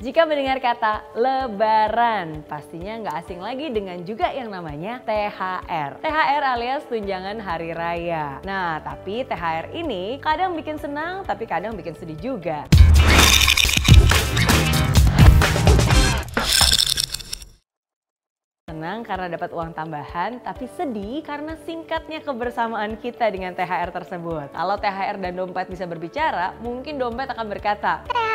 Jika mendengar kata lebaran, pastinya nggak asing lagi dengan juga yang namanya THR. THR alias tunjangan hari raya. Nah, tapi THR ini kadang bikin senang, tapi kadang bikin sedih juga. Senang karena dapat uang tambahan, tapi sedih karena singkatnya kebersamaan kita dengan THR tersebut. Kalau THR dan dompet bisa berbicara, mungkin dompet akan berkata, THR,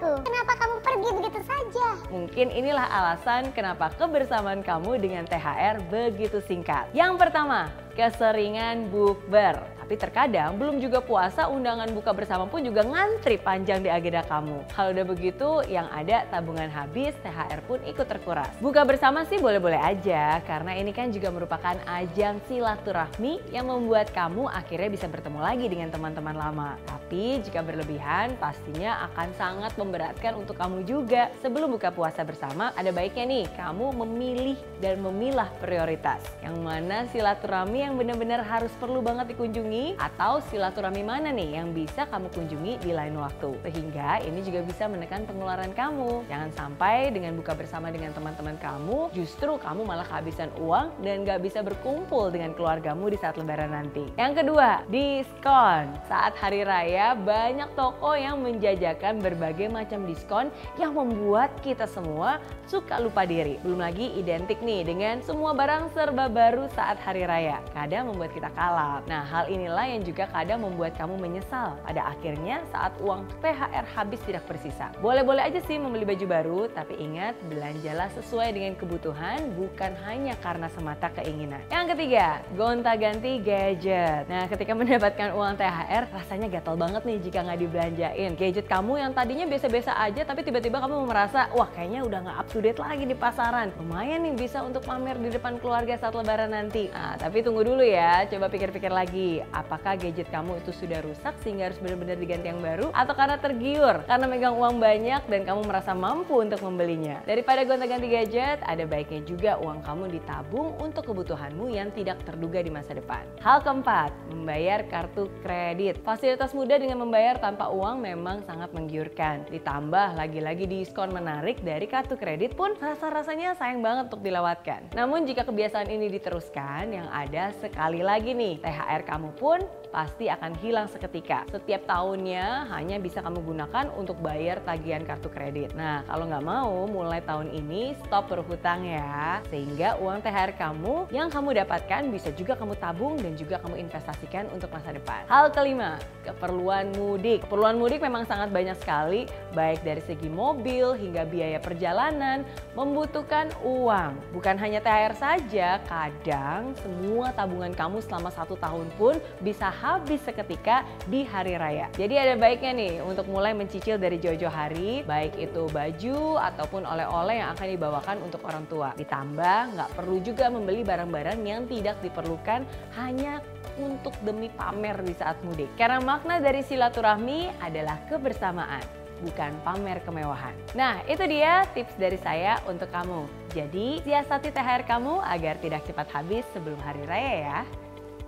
meninggalkanku? Kenapa kamu pergi begitu saja? Mungkin inilah alasan kenapa kebersamaan kamu dengan THR begitu singkat. Yang pertama, keseringan bukber. Tapi terkadang belum juga puasa undangan buka bersama pun juga ngantri panjang di agenda kamu. Kalau udah begitu yang ada tabungan habis, THR pun ikut terkuras. Buka bersama sih boleh-boleh aja karena ini kan juga merupakan ajang silaturahmi yang membuat kamu akhirnya bisa bertemu lagi dengan teman-teman lama. Tapi jika berlebihan pastinya akan sangat memberatkan untuk kamu juga. Sebelum buka puasa bersama ada baiknya nih kamu memilih dan memilah prioritas. Yang mana silaturahmi yang benar-benar harus perlu banget dikunjungi atau silaturahmi mana nih yang bisa kamu kunjungi di lain waktu. Sehingga ini juga bisa menekan pengeluaran kamu. Jangan sampai dengan buka bersama dengan teman-teman kamu, justru kamu malah kehabisan uang dan gak bisa berkumpul dengan keluargamu di saat lebaran nanti. Yang kedua, diskon. Saat hari raya banyak toko yang menjajakan berbagai macam diskon yang membuat kita semua suka lupa diri. Belum lagi identik nih dengan semua barang serba baru saat hari raya. Kadang membuat kita kalap. Nah hal ini inilah yang juga kadang membuat kamu menyesal pada akhirnya saat uang THR habis tidak bersisa. Boleh-boleh aja sih membeli baju baru, tapi ingat belanjalah sesuai dengan kebutuhan bukan hanya karena semata keinginan. Yang ketiga, gonta-ganti gadget. Nah ketika mendapatkan uang THR rasanya gatal banget nih jika nggak dibelanjain. Gadget kamu yang tadinya biasa-biasa aja tapi tiba-tiba kamu merasa wah kayaknya udah nggak up to date lagi di pasaran. Lumayan nih bisa untuk pamer di depan keluarga saat lebaran nanti. Nah tapi tunggu dulu ya, coba pikir-pikir lagi apakah gadget kamu itu sudah rusak sehingga harus benar-benar diganti yang baru atau karena tergiur karena megang uang banyak dan kamu merasa mampu untuk membelinya. Daripada gonta-ganti gadget, ada baiknya juga uang kamu ditabung untuk kebutuhanmu yang tidak terduga di masa depan. Hal keempat, membayar kartu kredit. Fasilitas mudah dengan membayar tanpa uang memang sangat menggiurkan. Ditambah lagi-lagi diskon menarik dari kartu kredit pun rasa-rasanya sayang banget untuk dilewatkan. Namun jika kebiasaan ini diteruskan, yang ada sekali lagi nih, THR kamu pun pun pasti akan hilang seketika. Setiap tahunnya hanya bisa kamu gunakan untuk bayar tagihan kartu kredit. Nah, kalau nggak mau, mulai tahun ini stop berhutang ya. Sehingga uang THR kamu yang kamu dapatkan bisa juga kamu tabung dan juga kamu investasikan untuk masa depan. Hal kelima, keperluan mudik. Keperluan mudik memang sangat banyak sekali, baik dari segi mobil hingga biaya perjalanan, membutuhkan uang. Bukan hanya THR saja, kadang semua tabungan kamu selama satu tahun pun bisa habis seketika di hari raya. Jadi ada baiknya nih untuk mulai mencicil dari jauh-jauh hari, baik itu baju ataupun oleh-oleh yang akan dibawakan untuk orang tua. Ditambah nggak perlu juga membeli barang-barang yang tidak diperlukan hanya untuk demi pamer di saat mudik. Karena makna dari silaturahmi adalah kebersamaan bukan pamer kemewahan. Nah, itu dia tips dari saya untuk kamu. Jadi, siasati THR kamu agar tidak cepat habis sebelum hari raya ya.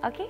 Oke? Okay?